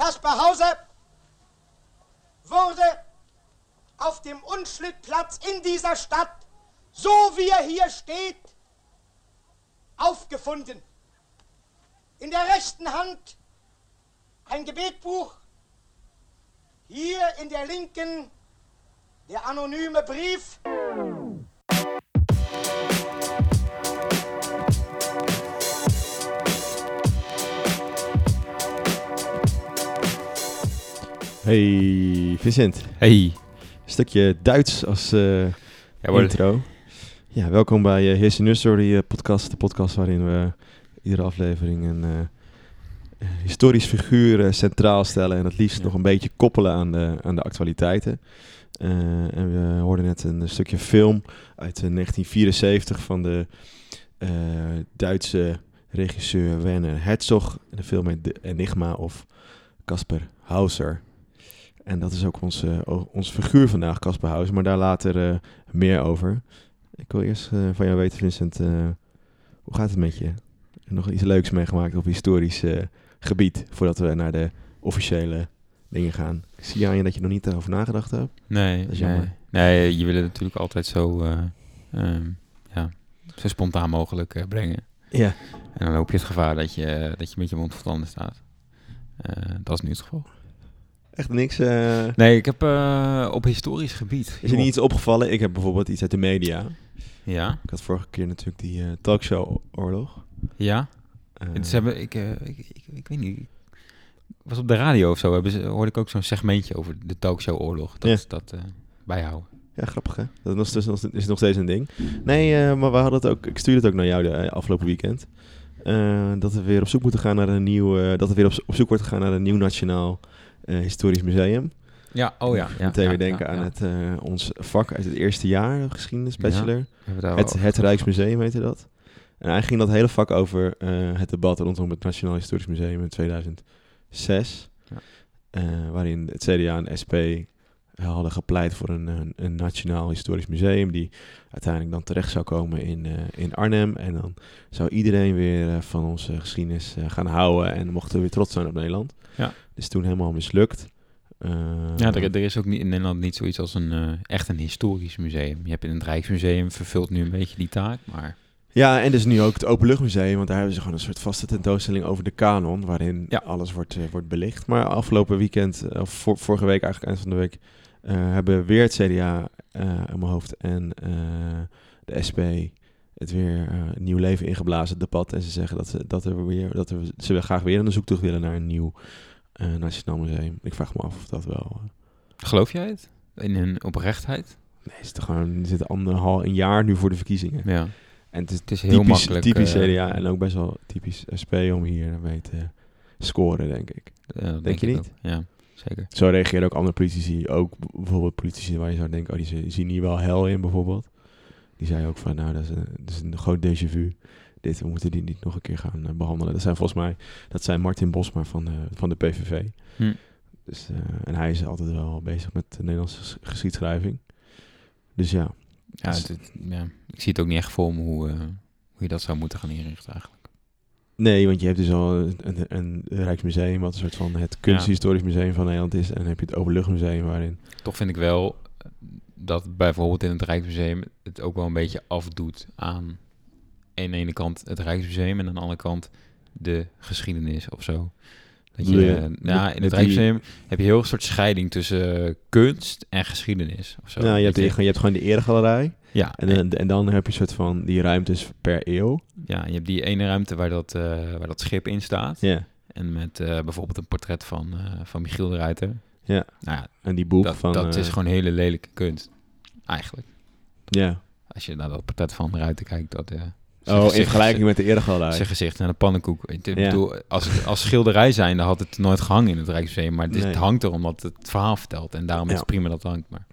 Kaspar Hauser wurde auf dem Unschlittplatz in dieser Stadt, so wie er hier steht, aufgefunden. In der rechten Hand ein Gebetbuch, hier in der linken der anonyme Brief. Hey Vincent, Hey. een stukje Duits als Ja, wordt- intro. Ja, welkom bij uh, Heers Nurse Story eh, podcast. De podcast waarin we iedere aflevering een eh, historisch figuur centraal stellen. En het liefst Ja. nog een beetje koppelen aan de, aan de actualiteiten. En we hoorden net een stukje film uit eh, 1974 van de Duitse regisseur Werner Herzog. De film heet De Enigma of Casper Hauser. En dat is ook onze, o- ons figuur vandaag, Casper Hauser. Maar daar later eh, meer over. Ik wil eerst eh, van jou weten, Vincent, eh, hoe gaat het met je? Nog iets leuks meegemaakt op historisch eh, gebied, voordat we naar de officiële dingen gaan. Ik zie aan je dat je nog niet erover nagedacht hebt. Nee, Dat is nee. jammer. nee, je wil het natuurlijk altijd zo, eh, ehm, ja, zo spontaan mogelijk eh, brengen. Ja. En dan loop je het gevaar dat je, dat je met je mond vol tanden staat. Eh, dat is nu het geval. Echt niks. eh, Nee, ik heb eh, op historisch gebied... is je niet iets opgevallen? Ik heb bijvoorbeeld iets uit de media. Ja, Ik had vorige keer natuurlijk die eh, talkshow-oorlog. ja. Ze hebben, ik, ik, ik, ik weet niet... Was op de radio of zo, hebben ze, hoorde ik ook zo'n segmentje over de talkshow-oorlog. Dat Ja. is dat bijhouden. Ja, grappig hè? Dat is, nog- is, nog- steeds een ding. Nee, maar we hadden het ook. Ik stuurde het ook naar jou de afgelopen weekend. Dat we weer op zoek moeten gaan naar een nieuw. dat er weer op, op zoek wordt gegaan naar een nieuw nationaal historisch museum. Ja, oh ja. ja Meteen ja, weer denken ja, aan het, eh, ons vak uit het eerste jaar, geschiedenis bachelor. Het, het Rijksmuseum heette dat. En eigenlijk ging dat hele vak over eh, het debat rondom het Nationaal Historisch Museum in 2006. Ja. Eh, waarin het CDA en SP hadden gepleit voor een, een, een Nationaal Historisch Museum... die uiteindelijk dan terecht zou komen in, eh, in Arnhem. En dan zou iedereen weer eh, van onze geschiedenis eh, gaan houden... en mochten we weer trots zijn op Nederland. Ja. Dus toen helemaal mislukt. Eh, Ja, er, er is ook niet, in Nederland niet zoiets als een eh, echt een historisch museum. Je hebt in het Rijksmuseum vervult nu een beetje die taak, maar Ja, en dus nu ook het Openluchtmuseum, want daar hebben ze gewoon een soort vaste tentoonstelling over de kanon, waarin Ja. alles wordt, eh, wordt belicht. Maar afgelopen weekend, eh, of vor- vorige week eigenlijk, eind van de week, eh, hebben weer het CDA eh in mijn hoofd en eh, de SP het weer eh, nieuw leven ingeblazen, het debat. En ze zeggen dat ze, dat er weer, dat er, ze graag weer een zoektocht willen naar een nieuw eh, nationaal museum. Ik vraag me af of dat wel... eh, geloof jij het? In hun oprechtheid? nee, het is toch gewoon, er zit anderhalf een jaar nu voor de verkiezingen. Ja. En het is Het is heel typisch, makkelijk. typisch eh, CDA en ook best wel typisch SP om hier mee te scoren, denk ik. ja, Denk je niet? ook. Ja, zeker. Zo reageren ook andere politici, ook bijvoorbeeld politici waar je zou denken, oh, die zi- zien hier wel hel in bijvoorbeeld. Die zei ook van, nou, dat is een, dat is een groot déjà vu. Dit, we moeten die niet nog een keer gaan eh, behandelen. Dat zijn volgens mij, dat zijn Martin Bosma van, de van de PVV. Hm. Dus, eh, en hij is altijd wel bezig met de Nederlandse ges- geschiedschrijving. Dus ja, Ja, Dus- ja, ik zie het ook niet echt voor me hoe, eh, hoe je dat zou moeten gaan inrichten eigenlijk. Nee, want je hebt dus al een, een, een Rijksmuseum, wat een soort van het kunsthistorisch museum van Nederland is. En dan heb je het Openluchtmuseum, waarin... Toch vind ik wel eh, dat bijvoorbeeld in het Rijksmuseum het ook wel een beetje afdoet aan aan de ene kant het Rijksmuseum en aan de andere kant de geschiedenis of zo. Dat je, je eh, nou, in het die- Rijksmuseum heb je heel een soort scheiding tussen eh, kunst en geschiedenis of zo. nou, je hebt, de- je hebt gewoon de eregalerij. ja, En, dan- en dan heb je een soort van die ruimtes per eeuw. ja, je hebt die ene ruimte waar dat, eh, waar dat schip in staat. Ja. En met bijvoorbeeld een portret van, van Michiel de Ruiter. Ja. Nou ja, En die boek dat, van... dat is gewoon hele lelijke kunst. Eigenlijk. Ja. Als je naar dat portret van de Ruiter kijkt, dat... eh, zijn Oh, in vergelijking met de eregalerij. Zijn gezicht naar de pannenkoek. Ik Ja. bedoel, als, als schilderij zijn, dan had het nooit gehangen in het Rijksmuseum. Maar het, Nee. hangt er omdat het verhaal vertelt. En daarom is het prima dat het hangt. Maar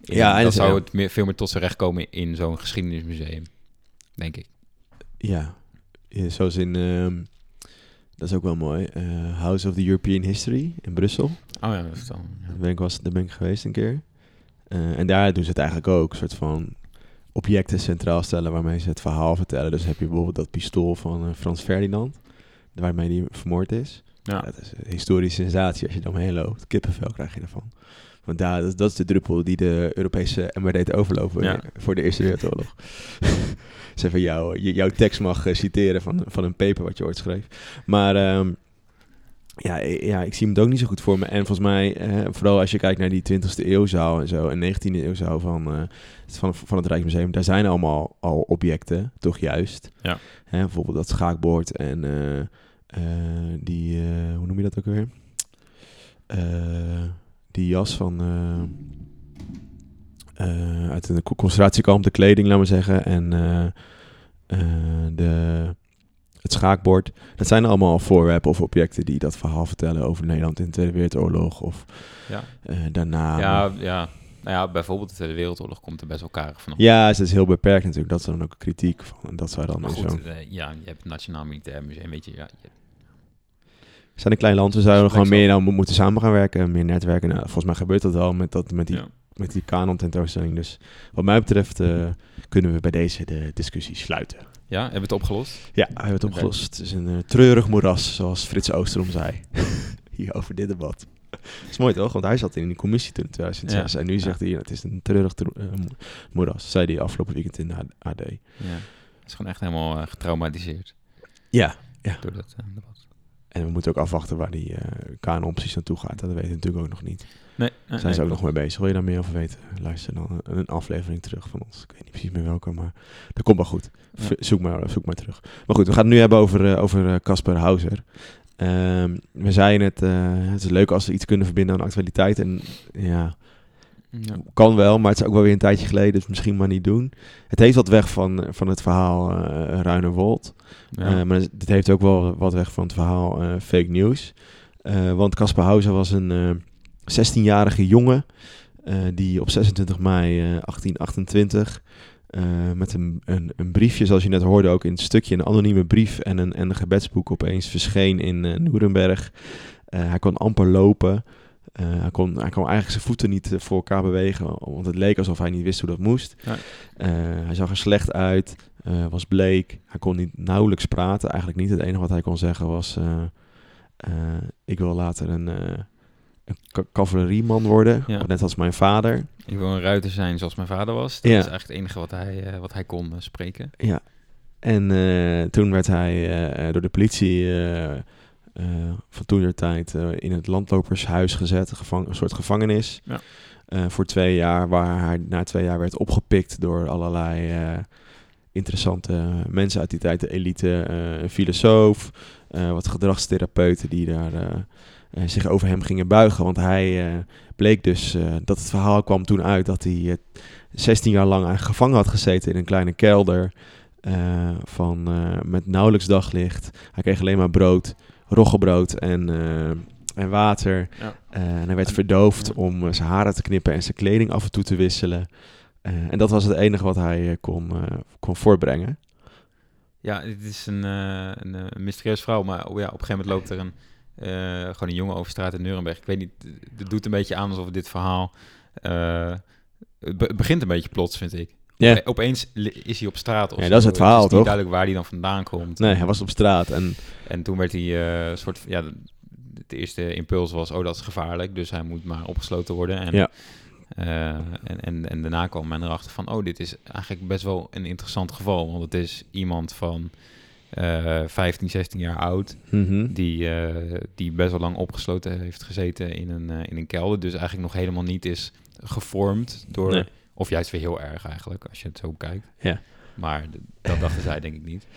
in- Ja, en dan zou het meer, veel meer tot zijn recht komen in zo'n geschiedenismuseum. Denk ik. Ja. Ja, Zoals in... ehm, dat is ook wel mooi. eh, House of the European History in Brussel. Oh ja, dat is dan... Daar ben ik, was, daar ben ik geweest een keer. Eh, en daar doen ze het eigenlijk ook. Een soort van objecten centraal stellen waarmee ze het verhaal vertellen. Dus heb je bijvoorbeeld dat pistool van eh, Frans Ferdinand. Waarmee die vermoord is. Ja. Dat is een historische sensatie als je er omheen loopt. Kippenvel krijg je ervan. Want daar, dat, dat is de druppel die de Europese MR deed overlopen Ja. voor de Eerste Wereldoorlog. Zeg van jou, jouw tekst mag eh, citeren van, van een paper wat je ooit schreef. Maar ehm, ja, i- ja, ik zie hem ook niet zo goed voor me. En volgens mij, eh, vooral als je kijkt naar die 20e eeuwzaal en zo, en 19e eeuwzaal van, eh, van, van het Rijksmuseum, daar zijn allemaal al objecten, toch juist? Ja. Hè, bijvoorbeeld dat schaakbord en eh, eh, die, eh, hoe noem je dat ook weer? Eh, die jas van eh, eh, uit een co- concentratiekamp, de kleding, laat maar zeggen, en eh, eh, de, het schaakbord. Dat zijn allemaal voorwerpen of objecten die dat verhaal vertellen over Nederland in de Tweede Wereldoorlog of Ja. eh, daarna. ja, ja. Nou ja, bijvoorbeeld de Tweede Wereldoorlog komt er best wel karig vanaf. Ja, het is heel beperkt natuurlijk. Dat is dan ook een kritiek van. En dat zou dan Maar ook goed, zo. eh, ja, je hebt het Nationaal Militair Museum, weet je. Ja, je- We zijn een klein land, we zouden gewoon meer nou mo- moeten samengaan werken, meer netwerken. Nou, volgens mij gebeurt dat wel met, dat, met die, ja. met die kanon tentoonstelling. Dus wat mij betreft eh, kunnen we bij deze de discussie sluiten. Ja, hebben we het opgelost? Ja, we hebben het opgelost. Het is een eh, treurig moeras, zoals Frits Oosterom zei. Hier over dit debat. Dat is mooi toch? Want hij zat in die commissie toen in 2006. En nu Ja. zegt hij, het is een treurig eh, mo- moeras. Zei hij afgelopen weekend in de AD. Ja. Het is gewoon echt helemaal eh, getraumatiseerd Ja, door dat debat. En we moeten ook afwachten waar die eh kanon precies naartoe gaat. Dat weten we natuurlijk ook nog niet. Nee, Daar zijn nee, ze ook nog mee bezig. Wil je daar meer over weten? Luister dan een, een aflevering terug van ons. Ik weet niet precies meer welke, maar dat komt wel goed. Ja. Zoek, maar, zoek maar terug. Maar goed, we gaan het nu hebben over eh, over eh, Casper Hauser. Ehm, we zeiden het, eh, het is leuk als we iets kunnen verbinden aan actualiteit. En ja, Ja. kan wel, maar het is ook wel weer een tijdje geleden, dus misschien maar niet doen. Het heeft wat weg van, van het verhaal eh Ruinerwold. Ja. Eh, maar dit heeft ook wel wat weg van het verhaal eh, fake news. Eh, want Casper Hauser was een eh 16-jarige jongen eh, die op 26 mei eh, 1828 eh, met een, een, een briefje, zoals je net hoorde ook in het stukje, een anonieme brief en een, en een gebedsboek opeens verscheen in eh Nuremberg. Eh, hij kon amper lopen. Eh, hij, kon, hij kon eigenlijk zijn voeten niet eh, voor elkaar bewegen, want het leek alsof hij niet wist hoe dat moest. Ja. Eh, hij zag er slecht uit, was bleek. Hij kon niet, nauwelijks praten, eigenlijk niet. Het enige wat hij kon zeggen was... ik wil later een, een ca- cavalerieman worden, Ja. net als mijn vader. Ik wil een ruiter zijn zoals mijn vader was. Dat Ja. is eigenlijk het enige wat hij, wat hij kon spreken. Ja. En toen werd hij door de politie eh, van toen der tijd eh, in het landlopershuis gezet, gevang- een soort gevangenis. Ja. Eh, voor twee jaar, waar hij na twee jaar werd opgepikt door allerlei interessante mensen uit die tijd, de elite, een filosoof, wat gedragstherapeuten die daar zich over hem gingen buigen. Want hij bleek dus dat het verhaal kwam toen uit dat hij eh, 16 jaar lang gevangen had gezeten in een kleine kelder. van, met nauwelijks daglicht. Hij kreeg alleen maar brood, roggebrood en, eh, en water. Ja. Eh, en hij werd verdoofd Ja. om eh, zijn haren te knippen en zijn kleding af en toe te wisselen. En dat was het enige wat hij kon, kon voorbrengen. Ja, het is een, een, eh, mysterieus vrouw, maar oh ja, op een gegeven moment loopt er een, gewoon een jongen over straat in Nuremberg. Ik weet niet, het doet een beetje aan alsof dit verhaal... het begint een beetje plots, vind ik. Ja. Ope- Opeens is hij op straat. Of Ja, dat is het verhaal, is niet toch? duidelijk waar hij dan vandaan komt. Nee, hij was op straat. En En toen werd hij een soort... Ja, de, de eerste impuls was, oh, dat is gevaarlijk. Dus hij moet maar opgesloten worden. En, Ja. eh, en, en, en daarna kwam men erachter van, oh, dit is eigenlijk best wel een interessant geval. Want het is iemand van eh 15, 16 jaar oud... mhm. die, eh, die best wel lang opgesloten heeft gezeten in een, in een kelder. Dus eigenlijk nog helemaal niet is gevormd door... Nee. Of juist weer heel erg eigenlijk, als je het zo bekijkt. Ja. Maar dat dachten zij denk ik niet.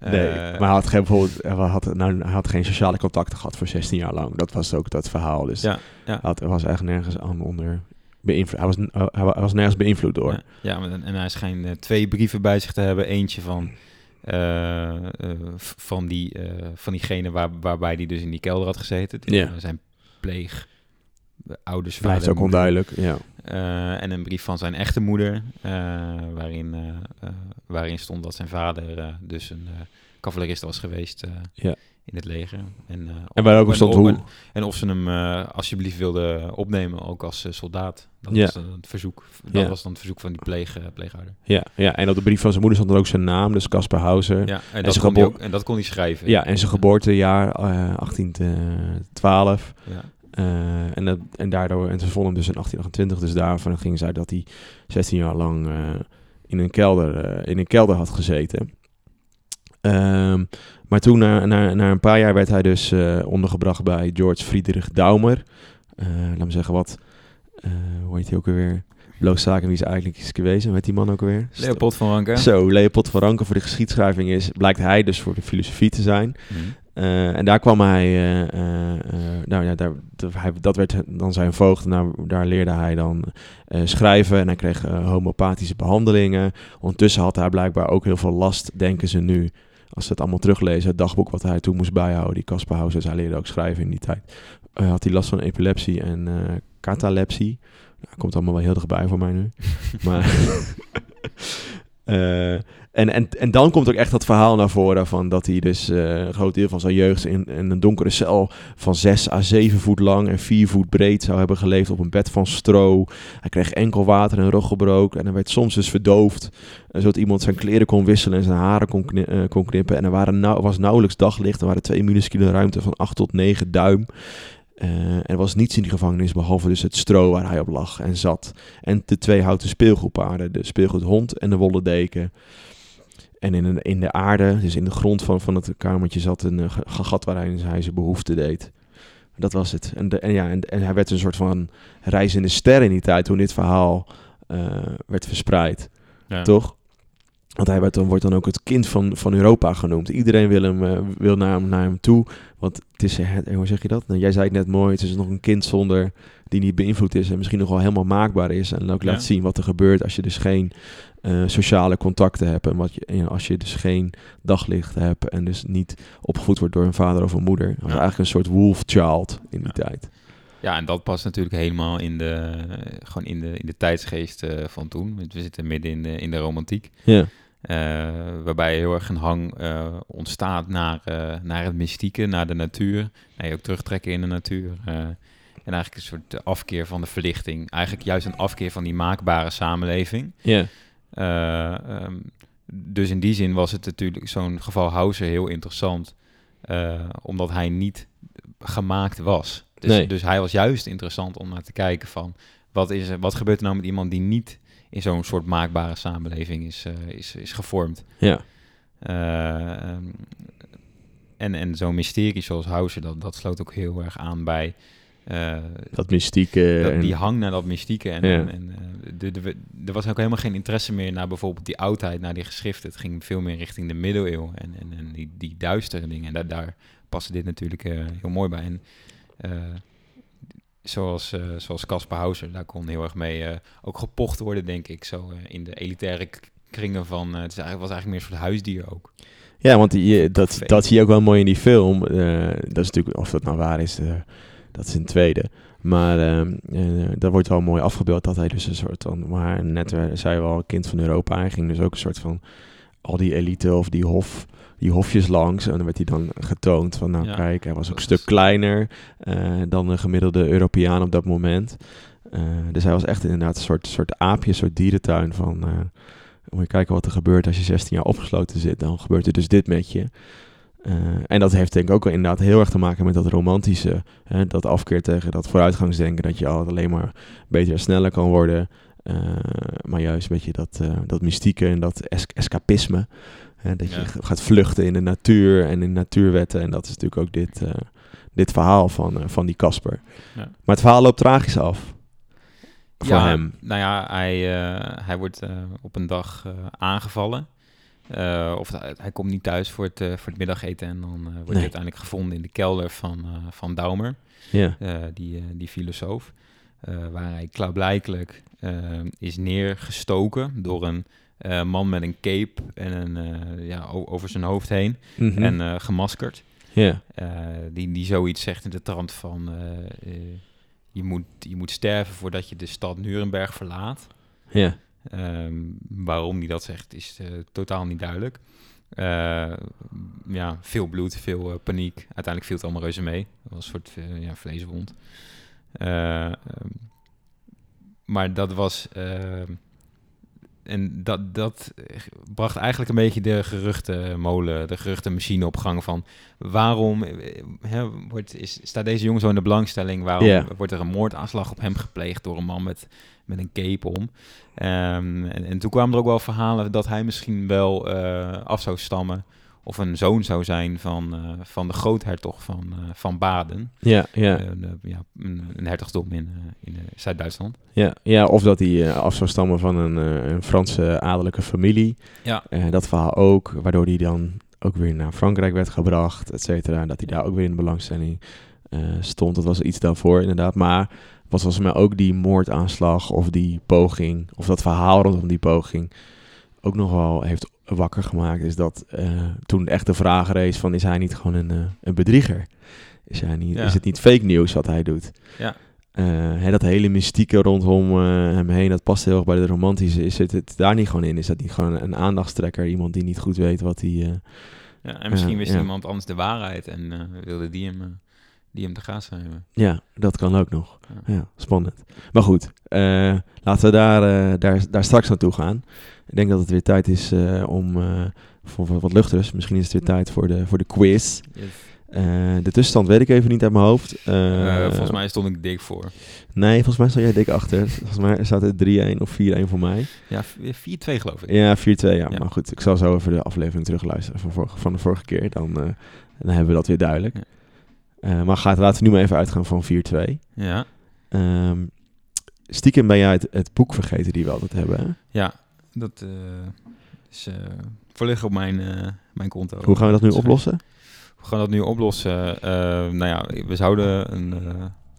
Nee, Eh, maar hij had, geen, bijvoorbeeld, hij, had, nou, hij had geen sociale contacten gehad voor 16 jaar lang. Dat was ook dat verhaal. Dus Ja, ja. Hij, had, was eigenlijk nergens aan onder beïnvloed. Hij was, hij wa- hij was nergens beïnvloed door. Ja, ja maar, en hij schijnt eh, twee brieven bij zich te hebben. Eentje van, eh, eh, van, die, eh, van diegene waar, waarbij hij dus in die kelder had gezeten. Die, Ja. eh, Zijn pleeg, eh, ouders, Blijft vader, ook onduidelijk. Ja. Eh, en een brief van zijn echte moeder, eh, waarin, eh, waarin stond dat zijn vader dus een cavalerist was geweest Ja. in het leger. En, En waar ook en- stond hoe- En of ze hem alsjeblieft wilden opnemen, ook als soldaat. Dat Ja. was dan het verzoek. Dat Ja. was dan het verzoek van die pleeg, pleeghouder. Ja, ja, en op de brief van zijn moeder stond er ook zijn naam, dus Casper Hauser. Ja, en, dat kon hij ook, en dat kon hij schrijven. Ja, en zijn geboortejaar, eh 1812. Ja. Eh, en, dat, en daardoor, en ze vonden hem dus in 1828, dus daarvan ging ze uit dat hij 16 jaar lang eh, in, een kelder, eh, in een kelder had gezeten. Ehm, maar toen, na, na, na een paar jaar, werd hij dus ondergebracht bij George Friedrich Daumer. Laat me zeggen, wat, eh hoe heet hij ook alweer? Blooszaken, wie is eigenlijk is geweest? Heet die man ook alweer? Leopold van Ranke. Zo, Leopold van Ranke voor de geschiedschrijving is, blijkt hij dus voor de filosofie te zijn. Mhm. Eh, en daar kwam hij, eh, eh, nou ja, daar, dat, hij, dat werd dan zijn voogd. En daar, daar leerde hij dan schrijven en hij kreeg homopathische behandelingen. Ondertussen had hij blijkbaar ook heel veel last, denken ze nu. Als ze het allemaal teruglezen, het dagboek wat hij toen moest bijhouden, die Caspar Hauser, hij leerde ook schrijven in die tijd. Eh, had hij last van epilepsie en eh catalepsie. Nou, komt allemaal wel heel dichtbij voor mij nu. maar en, en, en dan komt ook echt dat verhaal naar voren van dat hij dus eh, een groot deel van zijn jeugd in, in een donkere cel van 6 à 7 voet lang en 4 voet breed zou hebben geleefd op een bed van stro. Hij kreeg enkel water en roggebrook en hij werd soms dus verdoofd, eh, zodat iemand zijn kleren kon wisselen en zijn haren kon, eh, kon knippen. En er waren nauw- was nauwelijks daglicht, er waren twee minuscule ruimte van 8 tot 9 duim. Er was niets in die gevangenis behalve dus het stro waar hij op lag en zat. En de twee houten speelgoedpaarden, de speelgoedhond en de wollen deken. En in, een, in de aarde, dus in de grond van, van het kamertje, zat een eh, gat waarin hij zijn behoefte deed. Dat was het. En, de, en, ja, en, en hij werd een soort van reizende ster in die tijd toen dit verhaal eh, werd verspreid. Ja. Toch? Want hij dan, wordt dan ook het kind van, van Europa genoemd. Iedereen wil, hem, eh, wil naar, hem, naar hem toe. Want het is, het, hoe zeg je dat? Nou, jij zei het net mooi, het is nog een kind zonder die niet beïnvloed is en misschien nog wel helemaal maakbaar is. En ook Ja. laat zien wat er gebeurt als je dus geen eh, sociale contacten hebt. En wat je, en als je dus geen daglicht hebt en dus niet opgevoed wordt door een vader of een moeder. Was Ja. eigenlijk een soort wolf child in die Ja. tijd. Ja, en dat past natuurlijk helemaal in de, gewoon in de, in de tijdsgeest eh, van toen. Want We zitten midden in de, in de romantiek. Ja, eh, waarbij heel erg een hang eh, ontstaat naar, eh, naar het mystieke, naar de natuur. Je ook terugtrekken in de natuur. eh, en eigenlijk een soort afkeer van de verlichting. Eigenlijk juist een afkeer van die maakbare samenleving. ja, Eh, ehm, dus in die zin was het natuurlijk zo'n geval Hauser heel interessant. eh, omdat hij niet gemaakt was. Dus, Nee. dus hij was juist interessant om naar te kijken van... Wat, is er, wat gebeurt er nou met iemand die niet in zo'n soort maakbare samenleving is, eh, is, is gevormd? ja. Eh, ehm, en en zo'n mysterie zoals Hauser, dat, dat sloot ook heel erg aan bij... eh, Dat mystieke. dat- die hang naar dat mystieke. En, Ja. en, en, de, er was ook helemaal geen interesse meer naar bijvoorbeeld die oudheid, naar die geschriften. Het ging veel meer richting de middeleeuwen en, en, en die, die duistere dingen. En daar, daar paste dit natuurlijk heel mooi bij. En eh, zoals, eh, zoals Caspar Hauser, daar kon heel erg mee eh, ook gepocht worden, denk ik. Zo eh, in de elitaire kringen van... het is eigenlijk, was eigenlijk meer een soort huisdier ook. Ja, want die, dat, dat zie je ook wel mooi in die film. Dat is natuurlijk, of dat nou waar is, dat is een tweede. Maar ehm eh, dat wordt wel mooi afgebeeld dat hij dus een soort van, maar net zei wel, kind van Europa. Hij ging dus ook een soort van al die elite of die hof, die hofjes langs. En dan werd hij dan getoond van, nou Ja. kijk, hij was ook een stuk kleiner eh, dan een gemiddelde Europeaan op dat moment. Eh, dus hij was echt inderdaad een soort, soort aapje, een soort dierentuin van... eh, moet je kijken wat er gebeurt als je 16 jaar opgesloten zit. Dan gebeurt er dus dit met je. En dat heeft denk ik ook wel inderdaad heel erg te maken met dat romantische. Hè, dat afkeer tegen dat vooruitgangsdenken. Dat je altijd alleen maar beter en sneller kan worden. Maar juist een beetje dat, dat mystieke en dat es- escapisme. Hè, dat je gaat vluchten in de natuur en in natuurwetten. En dat is natuurlijk ook dit, eh, dit verhaal van, eh, van die Casper. Ja. Maar het verhaal loopt tragisch af. Voor ja, hem. Nou ja, hij, eh, hij wordt op een dag aangevallen. Of hij, komt niet thuis voor het, voor het middageten. En dan wordt Nee. hij uiteindelijk gevonden in de kelder van, van Daumer, Ja. die, die filosoof. waar hij klaarblijkelijk is neergestoken door een eh, man met een cape en een, eh, ja, over zijn hoofd heen. Mhm. En eh, gemaskerd. die, die zoiets zegt in de trant van... je, moet, je moet sterven voordat je de stad Nuremberg verlaat. Ehm, waarom hij dat zegt is totaal niet duidelijk. Ja, veel bloed, veel paniek. Uiteindelijk viel het allemaal reuze mee. Dat was een soort ja, vleeswond. Eh, ehm, maar dat was... en dat, dat bracht eigenlijk een beetje de geruchtenmolen, de geruchtenmachine op gang van... waarom eh, hè, wordt, is, staat deze jongen zo in de belangstelling? Waarom wordt er een moordaanslag op hem gepleegd door een man met, met een cape om? Ehm, en, en toen kwamen er ook wel verhalen dat hij misschien wel eh, af zou stammen... of een zoon zou zijn van, eh, van de groothertog van, eh, van Baden. Ja, ja, Eh, ja, een, een hertogdom in, in Zuid-Duitsland. ja, ja, of dat hij af zou stammen van een, een Franse adellijke familie. Ja. Dat verhaal ook, waardoor hij dan ook weer naar Frankrijk werd gebracht, et cetera. En dat hij daar ook weer in de belangstelling stond. Dat was iets daarvoor inderdaad. Maar was volgens mij ook die moordaanslag of die poging, of dat verhaal rondom die poging, ook nog wel heeft wakker gemaakt. Is dat eh, toen echt de vraag rees van, is hij niet gewoon een, eh, een bedrieger? Is, hij niet, Ja. is het niet fake nieuws wat hij doet? Ja. Eh, hè, dat hele mystieke rondom hem heen, dat past heel erg bij de romantische. Is het, het daar niet gewoon in? Is dat niet gewoon een aandachtstrekker? Iemand die niet goed weet wat hij... Ja, en misschien wist ja. iemand anders de waarheid en wilde die hem, die hem te gaas schrijven. ja, dat kan ook nog. Ja. Ja, spannend. Maar goed, eh, laten we daar, eh, daar, daar straks naartoe gaan. Ik denk dat het weer tijd is eh, om eh, voor wat- luchters. Misschien is het weer tijd voor de, voor de quiz. Eh, de tussenstand weet ik even niet uit mijn hoofd. Volgens mij stond ik dik voor. Nee, volgens mij sta jij dik achter. Volgens mij staat het 3-1 of 4-1 voor mij. Ja, v- 4-2 geloof ik. Ja, 4-2, ja. Ja. Maar goed, ik zal zo even de aflevering terugluisteren van, van de vorige keer. Dan, dan hebben we dat weer duidelijk. Ja. Eh, maar gaat, laten we nu maar even uitgaan van 4-2. Ja, Ehm, stiekem ben jij het, het boek vergeten die we altijd hebben. Hè? ja dat eh, is eh volledig op mijn, mijn konto. Hoe gaan we dat nu oplossen? Hoe gaan we dat nu oplossen? Eh, nou ja, we zouden een,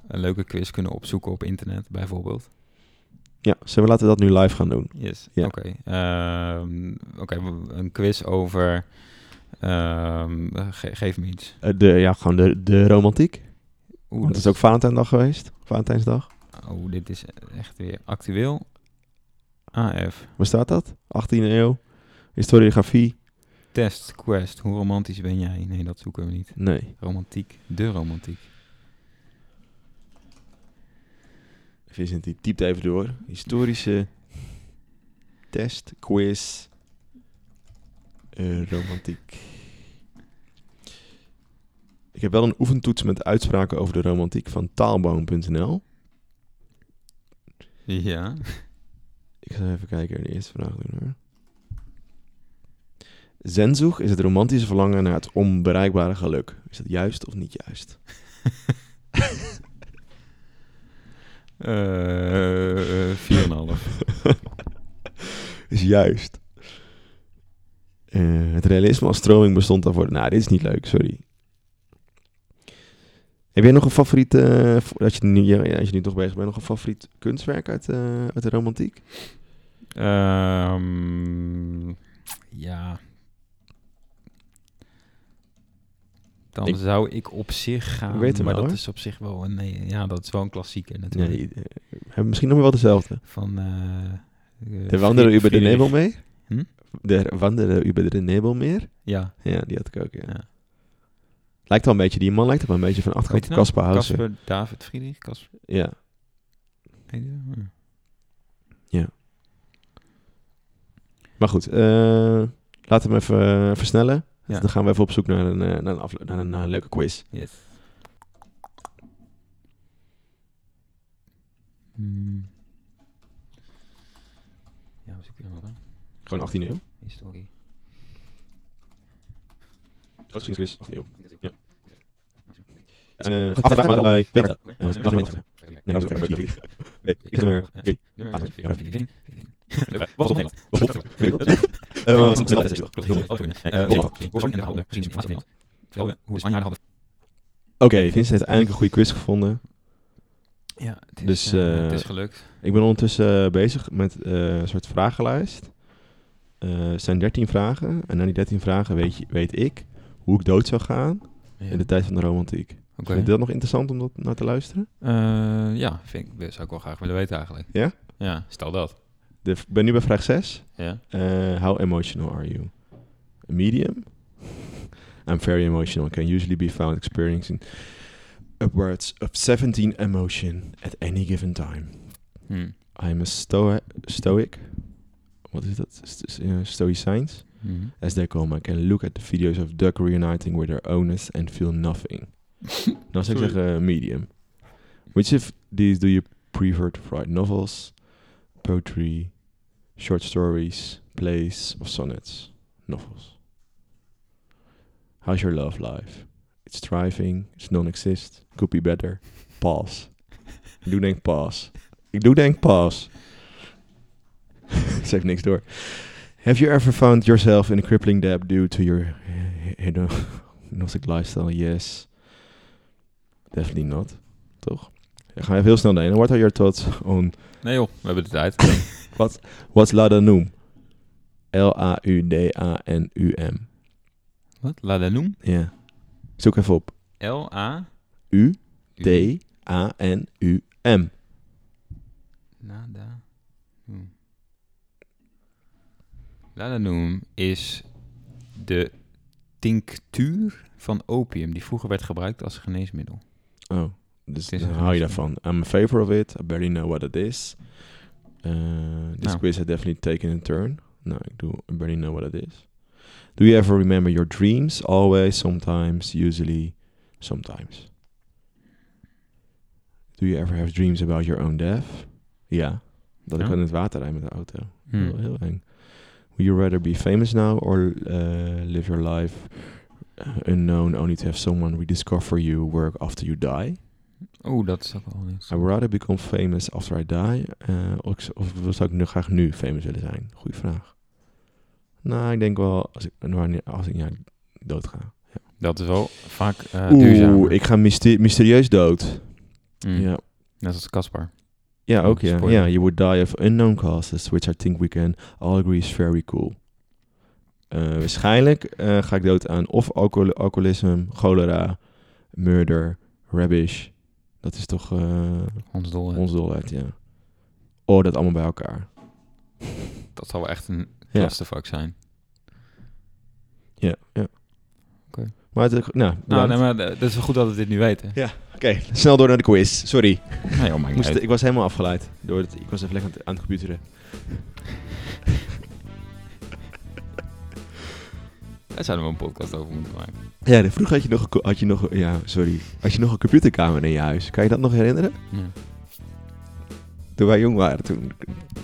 een leuke quiz kunnen opzoeken op internet bijvoorbeeld. Ja, zullen we laten dat nu live gaan doen? Yes, Ja. oké. Ehm, Oké, een quiz over... ehm, ge- geef me iets. Eh, de, ja, gewoon de, de romantiek. Oeh, Want het is ook Valentijndag geweest. Valentijnsdag. Oh, dit is echt weer actueel. AF. Waar staat dat? 18e eeuw. Historiografie. Test, quest. Hoe romantisch ben jij? Nee, dat zoeken we niet. Nee. Romantiek. De romantiek. Vincent die typt even door. Historische test, quiz, romantiek. Ik heb wel een oefentoets met uitspraken over de romantiek van taalboom.nl. Ja. Ik ga even kijken, de eerste vraag doen hoor. Zenzoeg is het romantische verlangen naar het onbereikbare geluk. Is dat juist of niet juist? Eh, eh, 4,5. is juist. Eh, het realisme als stroming bestond daarvoor. Nou, dit is niet leuk, sorry. Heb jij nog een favoriet, eh, voor- dat je nu, ja, als je nu toch bezig bent, nog een favoriet kunstwerk uit, eh, uit de romantiek? Ehm, ja. Dan Ik- zou ik op zich gaan. Ik weet maar wel, dat hoor. is op zich wel een. Nee, ja, dat is wel een klassieker Nee, natuurlijk. eh, hebben misschien nog wel dezelfde. Van. eh eh, De wandelen über de Friedrich- Nebelmeer? Hm? De über de Nebelmeer? Ja. Ja, die had ik ook, ja. Ja. Lijkt wel een beetje, die man lijkt wel een beetje van achterkant nou? Casper. Casper David Friedrich. Casper. Ja. Ja. Maar goed, eh, laten we hem even eh, versnellen. Ja. Dan gaan we even op zoek naar een, eh, naar een, afle- naar een, leuke quiz. Yes. Hmm. Ja, hoe zoek je dat dan? Gewoon 18 eeuw. Historie. Geschiedenisquiz, 18 eeuw. Ja. Eh, afvraag maar allerlei weten. Eh. Nee, dat is ook even niet. Nee, ik heb er- oké. Ah, ja. Wat op Nederland? Eh, wat is het? Dat is het. Hoe is Spanjaarden hadden? Oké, Vincent heeft eindelijk een goede quiz gevonden. Ja, het is, Dus, eh, eh, het is gelukt. Ik ben ondertussen eh, bezig met eh, een soort vragenlijst. Het zijn 13 vragen. En na die 13 vragen weet, je, weet ik hoe ik dood zou gaan Ja. in de tijd van de romantiek. Oké. Vind je dat nog interessant om dat naar te luisteren? Eh, ja, vind ik, dat zou ik wel graag willen weten eigenlijk. Ja? Ja, stel dat. Ik ben nu bij vraag 6. Ja. Eh, how emotional are you? medium. I'm very emotional. Can usually be found experiencing upwards of 17 emotion at any given time. Hm. I'm a stoic. Wat is dat? St- uh, stoïcijns? Mhm. As they come, I can look at the videos of duck reuniting with their owners and feel nothing. Dan zou ik zeggen medium. Which of these do you prefer to write? Novels, poetry, short stories, plays, of sonnets? Novels. How's your love life? It's thriving, it's non-exist, could be better. Pause. ik doe denk pause. Ik doe denk pause. Zeg niks door. Have you ever found yourself in a crippling debt due to your hedonic lifestyle? Yes. Definitely not. Toch? Ja, gaan we even heel snel heen. What are your thoughts on Nee joh, we hebben de tijd. what's Ladanum? L-A-U-D-A-N-U-M. Wat? Ladanum? Ja. Zoek even op. L-A... U-D-A-N-U-M. Nada. Hmm. Ladanum is de tinctuur van opium die vroeger werd gebruikt als geneesmiddel. Oh, dus dan een hou je daarvan. I'm a favor of it. I barely know what it is. Uh, this Nou. quiz has definitely taken a turn. Nou, ik doe I barely know what it is. Do you ever remember your dreams? Always, sometimes, usually, sometimes. Do you ever have dreams about your own death? Ja. Dat ik in het water rijd met de auto. Hmm. Heel, heel eng. Would you rather be famous now or uh, live your life uh, unknown only to have someone rediscover you work after you die? Oh, dat is ook wel niks. I would rather become famous after I die. uh, of, of zou ik nu graag nu famous willen zijn? Goeie vraag. Nou, ik denk wel als ik, als ik ja, dood ga. Dat is wel vaak duurzamer. Oeh, ik ga myste- mysterieus dood. Mm. Ja. Net als Caspar. Ja, ook ja. Spoiler. Ja, you would die of unknown causes, which I think we can all agree is very cool. Uh, waarschijnlijk eh, ga ik dood aan of alcohol alcoholisme, cholera, murder, rubbish. Dat is toch eh Ons dol. hè. ons dolheid, ja. Oh, dat allemaal bij elkaar. Dat zal wel echt een Ja. clusterfuck zijn. Ja, ja. Oké. Maar het, is- nou, Nou, maar eh, dat is wel goed dat we dit nu weten. Ja, oké. Snel door naar de quiz. Sorry. Nee, maakt Ik, moest, ik was helemaal afgeleid. Door het, ik was even lekker aan het, aan het computeren. Daar zouden we een podcast over moeten maken. Ja, vroeger had je nog, een had je nog, ja, sorry. Had je nog een computerkamer in je huis. Kan je dat nog herinneren? Ja. Toen wij jong waren, toen...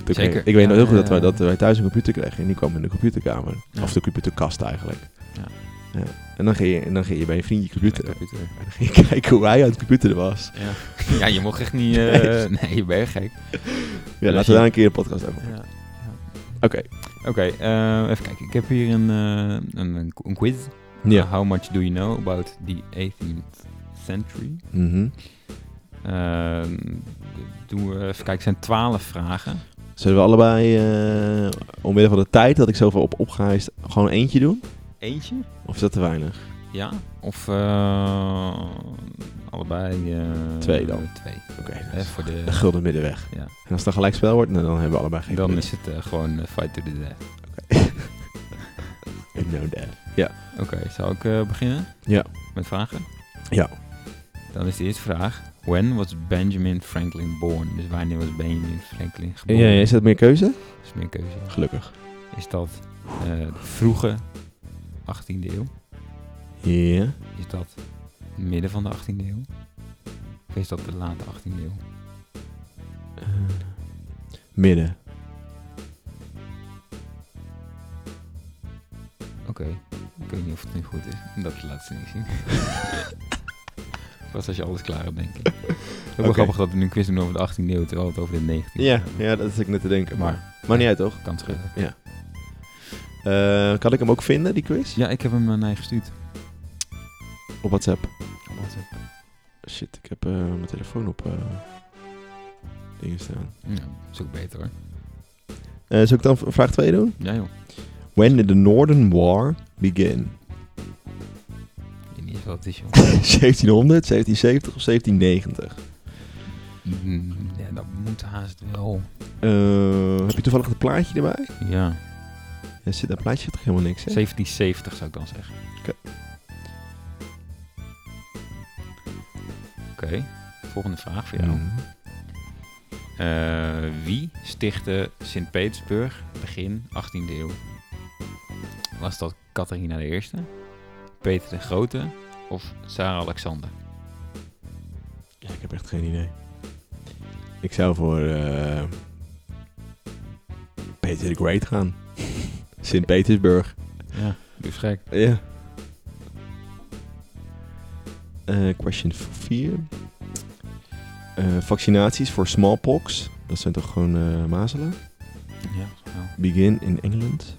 toen Zeker. ik weet nog heel goed dat wij, dat wij thuis een computer kregen. En die kwam in de computerkamer. Ja. Of de computerkast eigenlijk. Ja. Ja. En, dan ging je, en dan ging je bij je vriendje computer. Computer. En dan ging je kijken hoe hij aan het computeren was. Ja. ja, je mocht echt niet... eh, Nee. nee, je bent gek. Ja, laten je- we daar een keer een podcast over Ja. Oké. Oké, eh, even kijken. Ik heb hier een, eh, een, een, een quiz. Ja. Uh, how much do you know about the 18th century? Mhm. Uh, doen we even kijken, het zijn 12 vragen. Zullen we allebei, omwille van de tijd dat ik zoveel op opga, is gewoon eentje doen? Eentje? Of is dat te weinig? Ja. Of eh, allebei... eh, Twee dan. Twee. Oké, voor de, de gulden middenweg. ja. En als het dan gelijk spel wordt, nou, dan hebben we allebei geen Dan punten. is het eh, gewoon fight to the death. Ik know that. Oké, zal ik beginnen? Ja. Met vragen? Ja. Dan is de eerste vraag. When was Benjamin Franklin born? Dus wanneer was Benjamin Franklin geboren? Ja, is dat meer keuze? Dat is meer keuze. Gelukkig. Is dat de vroege 18e eeuw? Ja. Is dat midden van de 18e eeuw? Of is dat de late 18e eeuw? Eh, midden. Oké, ik weet niet of het nu goed is. Dat laat ze niet zien. Pas als je alles klaar hebt, denk ik. Ook wel Oké. grappig dat we nu een quiz doen over de 18e eeuw, terwijl het over de 19e eeuw Ja, ja, dat is ik net te denken. Maar, Maar maar niet uit, toch? kan schudden. Ja. Eh, kan ik hem ook vinden, die quiz? Ja, ik heb hem naar je gestuurd. Op WhatsApp. Op WhatsApp. Shit, ik heb eh, mijn telefoon op eh, dingen staan. Ja, is ook beter hoor. Eh zal ik dan vraag 2 doen? Ja joh. When did the Northern War begin? Ik weet niet wat het is joh. 1700, 1770 of 1790? Mm, ja, dat moet haast wel. Eh, heb je toevallig het plaatje erbij? Ja. Er zit, dat plaatje toch helemaal niks, hè? 1770 zou ik dan zeggen. Oké. Oké, volgende vraag voor jou. Mhm. Eh, wie stichtte Sint-Petersburg begin 18e eeuw? Was dat Catharina I, Peter de Grote of Tsar Alexander? Ja, ik heb echt geen idee. Ik zou voor eh, Peter the Great gaan. Sint-Petersburg. Ja, eens gek. Ja. Eh, question 4. vaccinaties voor smallpox. Dat zijn toch gewoon eh, mazelen? Ja, wel. Begin in Engeland.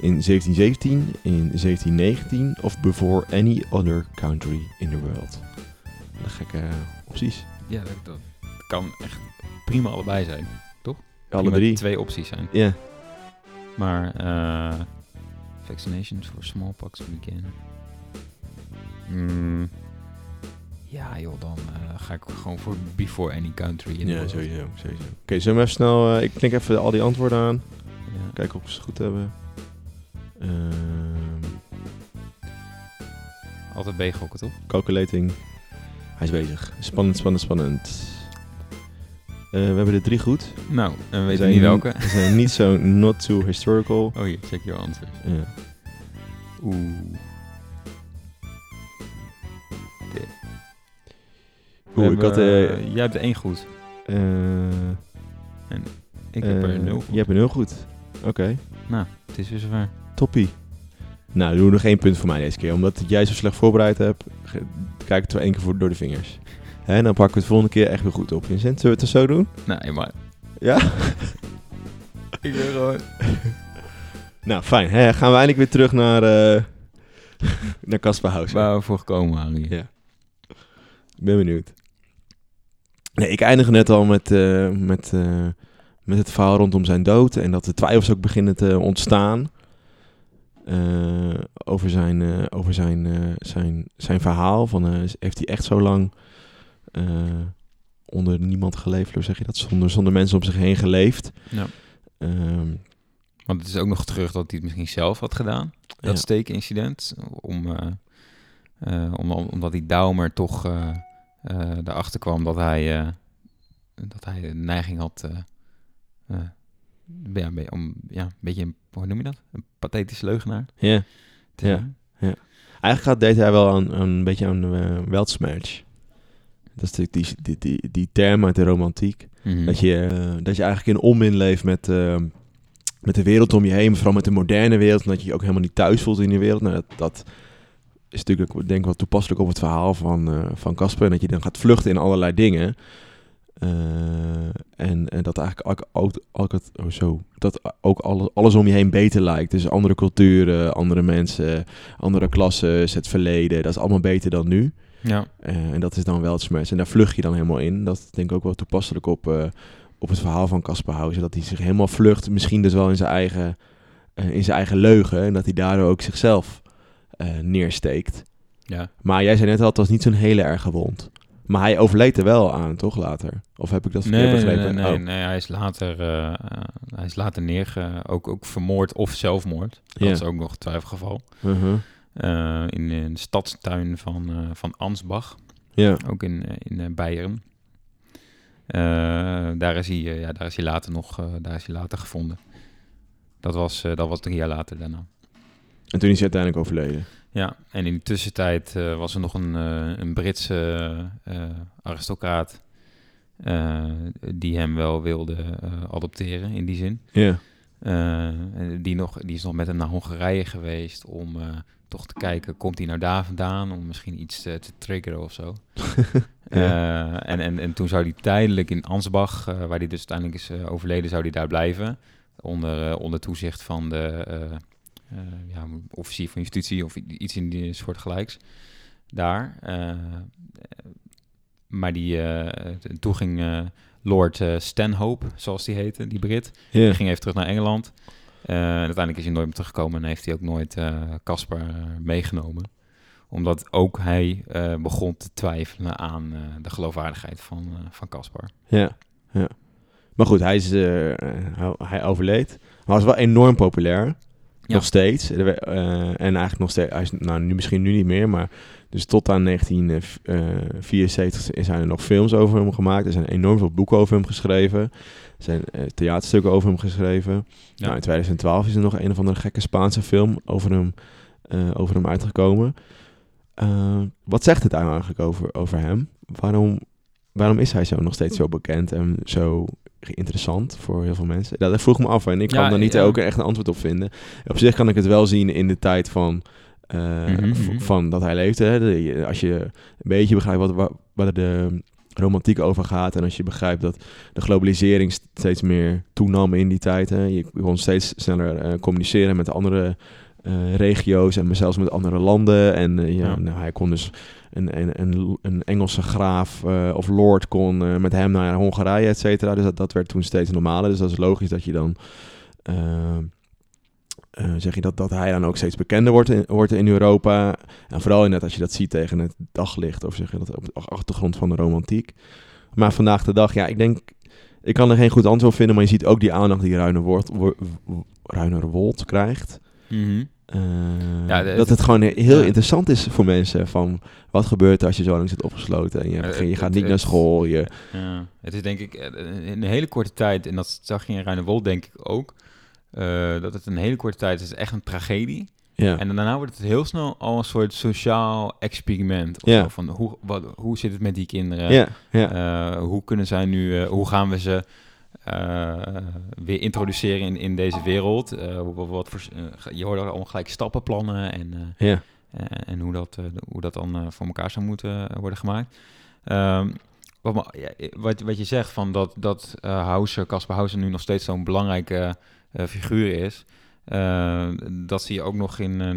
In 1717, in 1719 of before any other country in the world. Wat gekke opties. Ja, dat, dat kan echt prima allebei zijn. Alle Prima drie. twee opties zijn. Ja. Maar eh vaccinations for smallpox begin. Mm, ja, joh, dan eh, ga ik gewoon voor before any country in Ja, sowieso. sowieso. Oké, zullen we even snel... eh, ik klik even al die antwoorden aan. Ja. Kijken of we ze goed hebben. Ehm, Altijd B gokken, toch? calculating. Hij is bezig. Spannend, spannend, spannend. Eh, we hebben er drie goed. Nou, en we We weten zijn niet welke. Ze zijn niet zo not too historical. Oh, hier, check your answer. Ja. Oeh. Oeh, ik had... eh, jij hebt er één goed. eh, Ik heb er eh, nul goed. Je hebt een nul goed. Oké. Nou, het is weer zover. Toppie. Nou, doe nog één punt voor mij deze keer. Omdat jij zo slecht voorbereid hebt, kijk het wel één keer voor, door de vingers. Hè, dan pakken we het volgende keer echt weer goed op. Vincent, zullen we het er zo doen? Nee, maar Ja? ik ben gewoon... Nou, fijn. Hè, gaan we eindelijk weer terug naar, eh naar Casper House. Waar we voor gekomen waren hier. Ja. Ik ben benieuwd. Nee, ik eindig net al met, eh, met, eh, met het verhaal rondom zijn dood. En dat de twijfels ook beginnen te ontstaan. over zijn, over zijn, zijn, zijn verhaal. Van, heeft hij echt zo lang onder niemand geleefd? Hoe zeg je dat? Zonder, zonder mensen om zich heen geleefd. Ja. Ehm, Want het is ook nog terug dat hij het misschien zelf had gedaan. Dat Ja. steekincident. Om, eh, eh, om, omdat die Daumer toch eh, eh, erachter kwam dat hij, eh, dat hij de neiging had... eh, eh, ja, een om, ja, een beetje, een, hoe noem je dat? Een pathetische leugenaar. Ja. te Ja. zijn. Eigenlijk gaat, deed hij wel aan, aan een beetje aan uh. Dat is die, die, die, die, die term uit de romantiek. Mhm. Dat, je, eh, dat je eigenlijk in onmin leeft met, eh, met de wereld om je heen. maar Vooral met de moderne wereld. En dat je je ook helemaal niet thuis voelt in die wereld. Nou, dat, dat is natuurlijk denk ik wel toepasselijk op het verhaal van eh, van Casper. en dat je dan gaat vluchten in allerlei dingen. En, en dat eigenlijk ook, ook, ook, het- oh, zo, dat ook alles, alles om je heen beter lijkt. Dus andere culturen, andere mensen, andere klassen, het verleden. Dat is allemaal beter dan nu. Ja, Eh, en dat is dan wel het smash. En daar vlucht je dan helemaal in. Dat is denk ik ook wel toepasselijk op, eh, op het verhaal van Caspar Hauser. Dat hij zich helemaal vlucht, misschien dus wel in zijn eigen, eh, in zijn eigen leugen. En dat hij daardoor ook zichzelf neersteekt. ja. Maar jij zei net al, het was niet zo'n hele erge wond. Maar hij overleed er wel aan, toch, later? Of heb ik dat verkeerd Nee, begrepen? nee, nee, Oh. nee, hij is later, eh, hij is later neerge... Ook, ook vermoord of zelfmoord. Dat is ook nog een twijfelgeval. Eh, in, in de stadstuin van, eh, van Ansbach, Ja, ook in, eh, in eh, Beieren. Eh, daar, is hij, eh, ja, daar is hij later nog eh, daar is hij later gevonden. Dat was, eh, dat was drie jaar later daarna. en toen is hij uiteindelijk overleden. Ja, en in de tussentijd eh, was er nog een, eh, een Britse eh, aristocraat eh, die hem wel wilde eh, adopteren in die zin. Ja, Eh, en die, nog, die is nog met hem naar Hongarije geweest om eh, toch te kijken, komt hij nou daar vandaan? Om misschien iets te, te triggeren of zo. Eh, en, en, en toen zou hij tijdelijk in Ansbach, eh, waar hij dus uiteindelijk is eh, overleden, zou hij daar blijven. Onder, eh, onder toezicht van de eh, eh, ja, officier van justitie of iets in die soort gelijks. Daar. eh, eh, maar die, eh, toen ging eh, Lord eh, Stanhope, zoals die heette, die Brit, hij ging even terug naar Engeland. Eh, en uiteindelijk is hij nooit meer teruggekomen en heeft hij ook nooit eh, Casper eh, meegenomen. Omdat ook hij eh, begon te twijfelen aan eh, de geloofwaardigheid van eh, van Caspar. Ja, ja. Maar goed, hij, is, eh, hij, overleed. Hij was wel enorm populair. Ja. Nog steeds. Eh, en eigenlijk nog steeds. Hij is nou, nu, misschien nu niet meer, maar. Dus tot aan 1974 zijn er nog films over hem gemaakt. Er zijn enorm veel boeken over hem geschreven. Zijn eh, theaterstukken over hem geschreven. Ja. Nou, in 2012 is er nog een of andere gekke Spaanse film over hem, eh, over hem uitgekomen. Eh, wat zegt het nou eigenlijk over, over hem? Waarom, waarom is hij zo nog steeds zo bekend en zo interessant voor heel veel mensen? Dat, vroeg me af en ik Ja, kan daar niet ja. ook echt een antwoord op vinden. Op zich kan ik het wel zien in de tijd van, Mhm, mhm. van dat hij leefde. Hè. Als je een beetje begrijpt wat, wat, de romantiek over gaat en als je begrijpt dat de globalisering steeds meer toenam in die tijd. Hè. Je kon steeds sneller eh, communiceren met andere eh, regio's en zelfs met andere landen. En eh, ja, Ja. Nou, hij kon dus een, een, een, een Engelse graaf of lord kon met hem naar Hongarije, et cetera. Dus dat, dat werd toen steeds normaler. Dus dat is logisch dat je dan... eh, zeg je dat, dat hij dan ook steeds bekender wordt in, wordt in Europa. En vooral net als je dat ziet tegen het daglicht, of zeg je dat op de achtergrond van de romantiek. Maar vandaag de dag, ja, ik denk, ik kan er geen goed antwoord op vinden, maar je ziet ook die aandacht die Ruiner, Wold, Wo- Wo- Ruiner Wold krijgt. Mhm. Eh, Ja, de- dat het gewoon heel ja. interessant is voor mensen. Van wat gebeurt er als je zo lang zit opgesloten en je, hebt je gaat het- niet naar school. Je, Ja, het is denk ik eh, in een hele korte tijd, en dat zag je in Ruinewold denk ik ook, eh, dat het een hele korte tijd is echt een tragedie. ja. En daarna wordt het heel snel al een soort sociaal experiment. Of Ja. zo, van hoe, wat, hoe zit het met die kinderen? ja, ja, Eh, hoe kunnen zij nu, eh, hoe gaan we ze weer introduceren in, in deze wereld? Wat, wat voor, je hoort al allemaal gelijk stappenplannen en, ja. en, en hoe, dat, hoe dat dan voor elkaar zou moeten worden gemaakt. Ehm, wat, wat, wat je zegt van dat, dat Hauser, Caspar Hauser nu nog steeds zo'n belangrijke figuur is. eh, dat zie je ook nog in eh,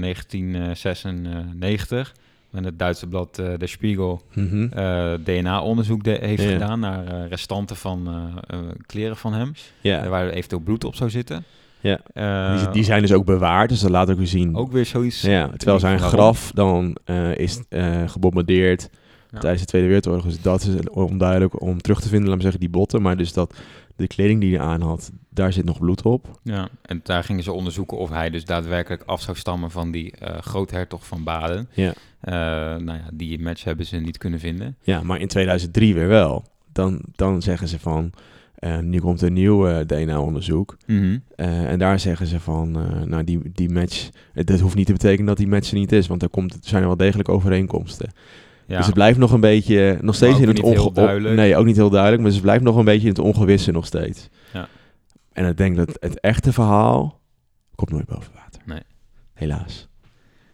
1996. Met het Duitse blad eh De Spiegel Mhm. eh, DNA-onderzoek de- heeft Ja. gedaan naar eh, restanten van eh, eh, kleren van hem. ja. eh, Waar eventueel bloed op zou zitten. Ja. Eh, die, die zijn dus ook bewaard, dus dat laat ook weer zien. ook weer zoiets. Ja, terwijl zijn graf dan eh, is eh, gebombardeerd Ja. tijdens de Tweede Wereldoorlog. Dus dat is onduidelijk om terug te vinden, laat me zeggen, die botten. Maar dus dat de kleding die hij aan had, daar zit nog bloed op. Ja, en daar gingen ze onderzoeken of hij dus daadwerkelijk af zou stammen van die eh groothertog van Baden. Ja. Eh, nou ja, die match hebben ze niet kunnen vinden. Ja, maar in 2003 weer wel. Dan, dan zeggen ze van, eh, nu komt een nieuw DNA-onderzoek. Mhm. Eh, en daar zeggen ze van, nou die, die match, dat hoeft niet te betekenen dat die match er niet is. Want er, komt, er zijn wel degelijk overeenkomsten. Ja, Dus het blijft nog een beetje, nog steeds in het onge-. Nee, ook niet heel duidelijk, maar het blijft nog een beetje in het ongewisse nog steeds. Ja. En ik denk dat het echte verhaal komt nooit boven water. Nee. Helaas.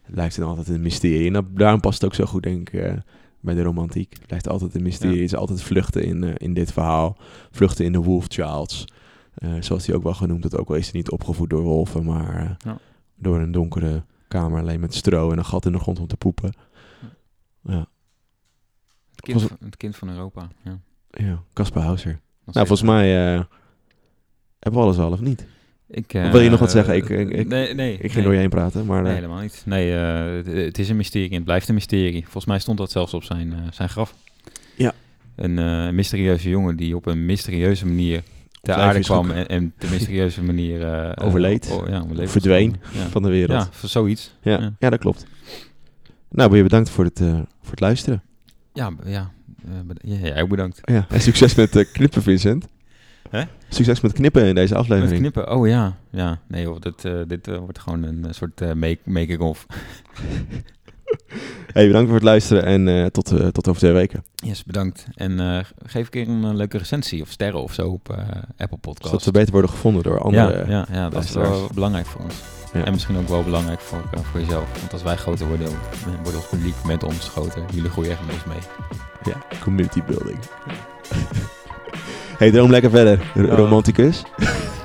Het blijft dan altijd een mysterie. En dat, daarom past het ook zo goed, denk ik, eh, bij de romantiek. Het blijft altijd een mysterie. Ja. Het is altijd vluchten in, eh, in dit verhaal. Vluchten in de Wolf Childs. Eh, zoals hij ook wel genoemd wordt. Ook al is hij niet opgevoed door wolven, maar Ja. door een donkere kamer alleen met stro en een gat in de grond om te poepen. Ja, kind, was- van- het kind van Europa. Ja, ja. Casper Hauser. Nou, volgens mij eh, hebben we alles al of niet. Ik, wil je nog wat eh, zeggen? Ik- ik- ik- nee, nee. Ik ging nee. door je heen praten, maar... Nee, eh, helemaal niet. Nee, het, het is een mysterie en het blijft een mysterie. Volgens mij stond dat zelfs op zijn, zijn graf. Ja. Een mysterieuze jongen die op een mysterieuze manier ter aarde kwam en, de mysterieuze manier... Overleed. oh, ja. Verdween Ja. van de wereld. Ja, zoiets. ja. ja. Ja. dat klopt. Nou, weer bedankt voor het, voor het luisteren. Ja, b- ja. eh, bed- ja, jij ook bedankt. Ja, en succes met eh, knippen, Vincent. Hè? Succes met knippen in deze Met aflevering. knippen, oh ja. ja. Nee joh, dit, eh, dit eh, wordt gewoon een eh, soort eh, make- making-of. Hey, bedankt voor het luisteren en eh, tot, eh, tot over twee weken. Yes, bedankt. En eh, geef een keer een eh, leuke recensie of sterren of zo op eh, Apple Podcast. Zodat we beter worden gevonden door andere... ja, ja, ja, dat is wel belangrijk voor ons. Ja. En misschien ook wel belangrijk voor, eh, voor jezelf. Want als wij groter worden, wordt ons publiek met ons groter. Jullie groeien echt mee. Ja, community building. hey, droom lekker verder, r- romanticus.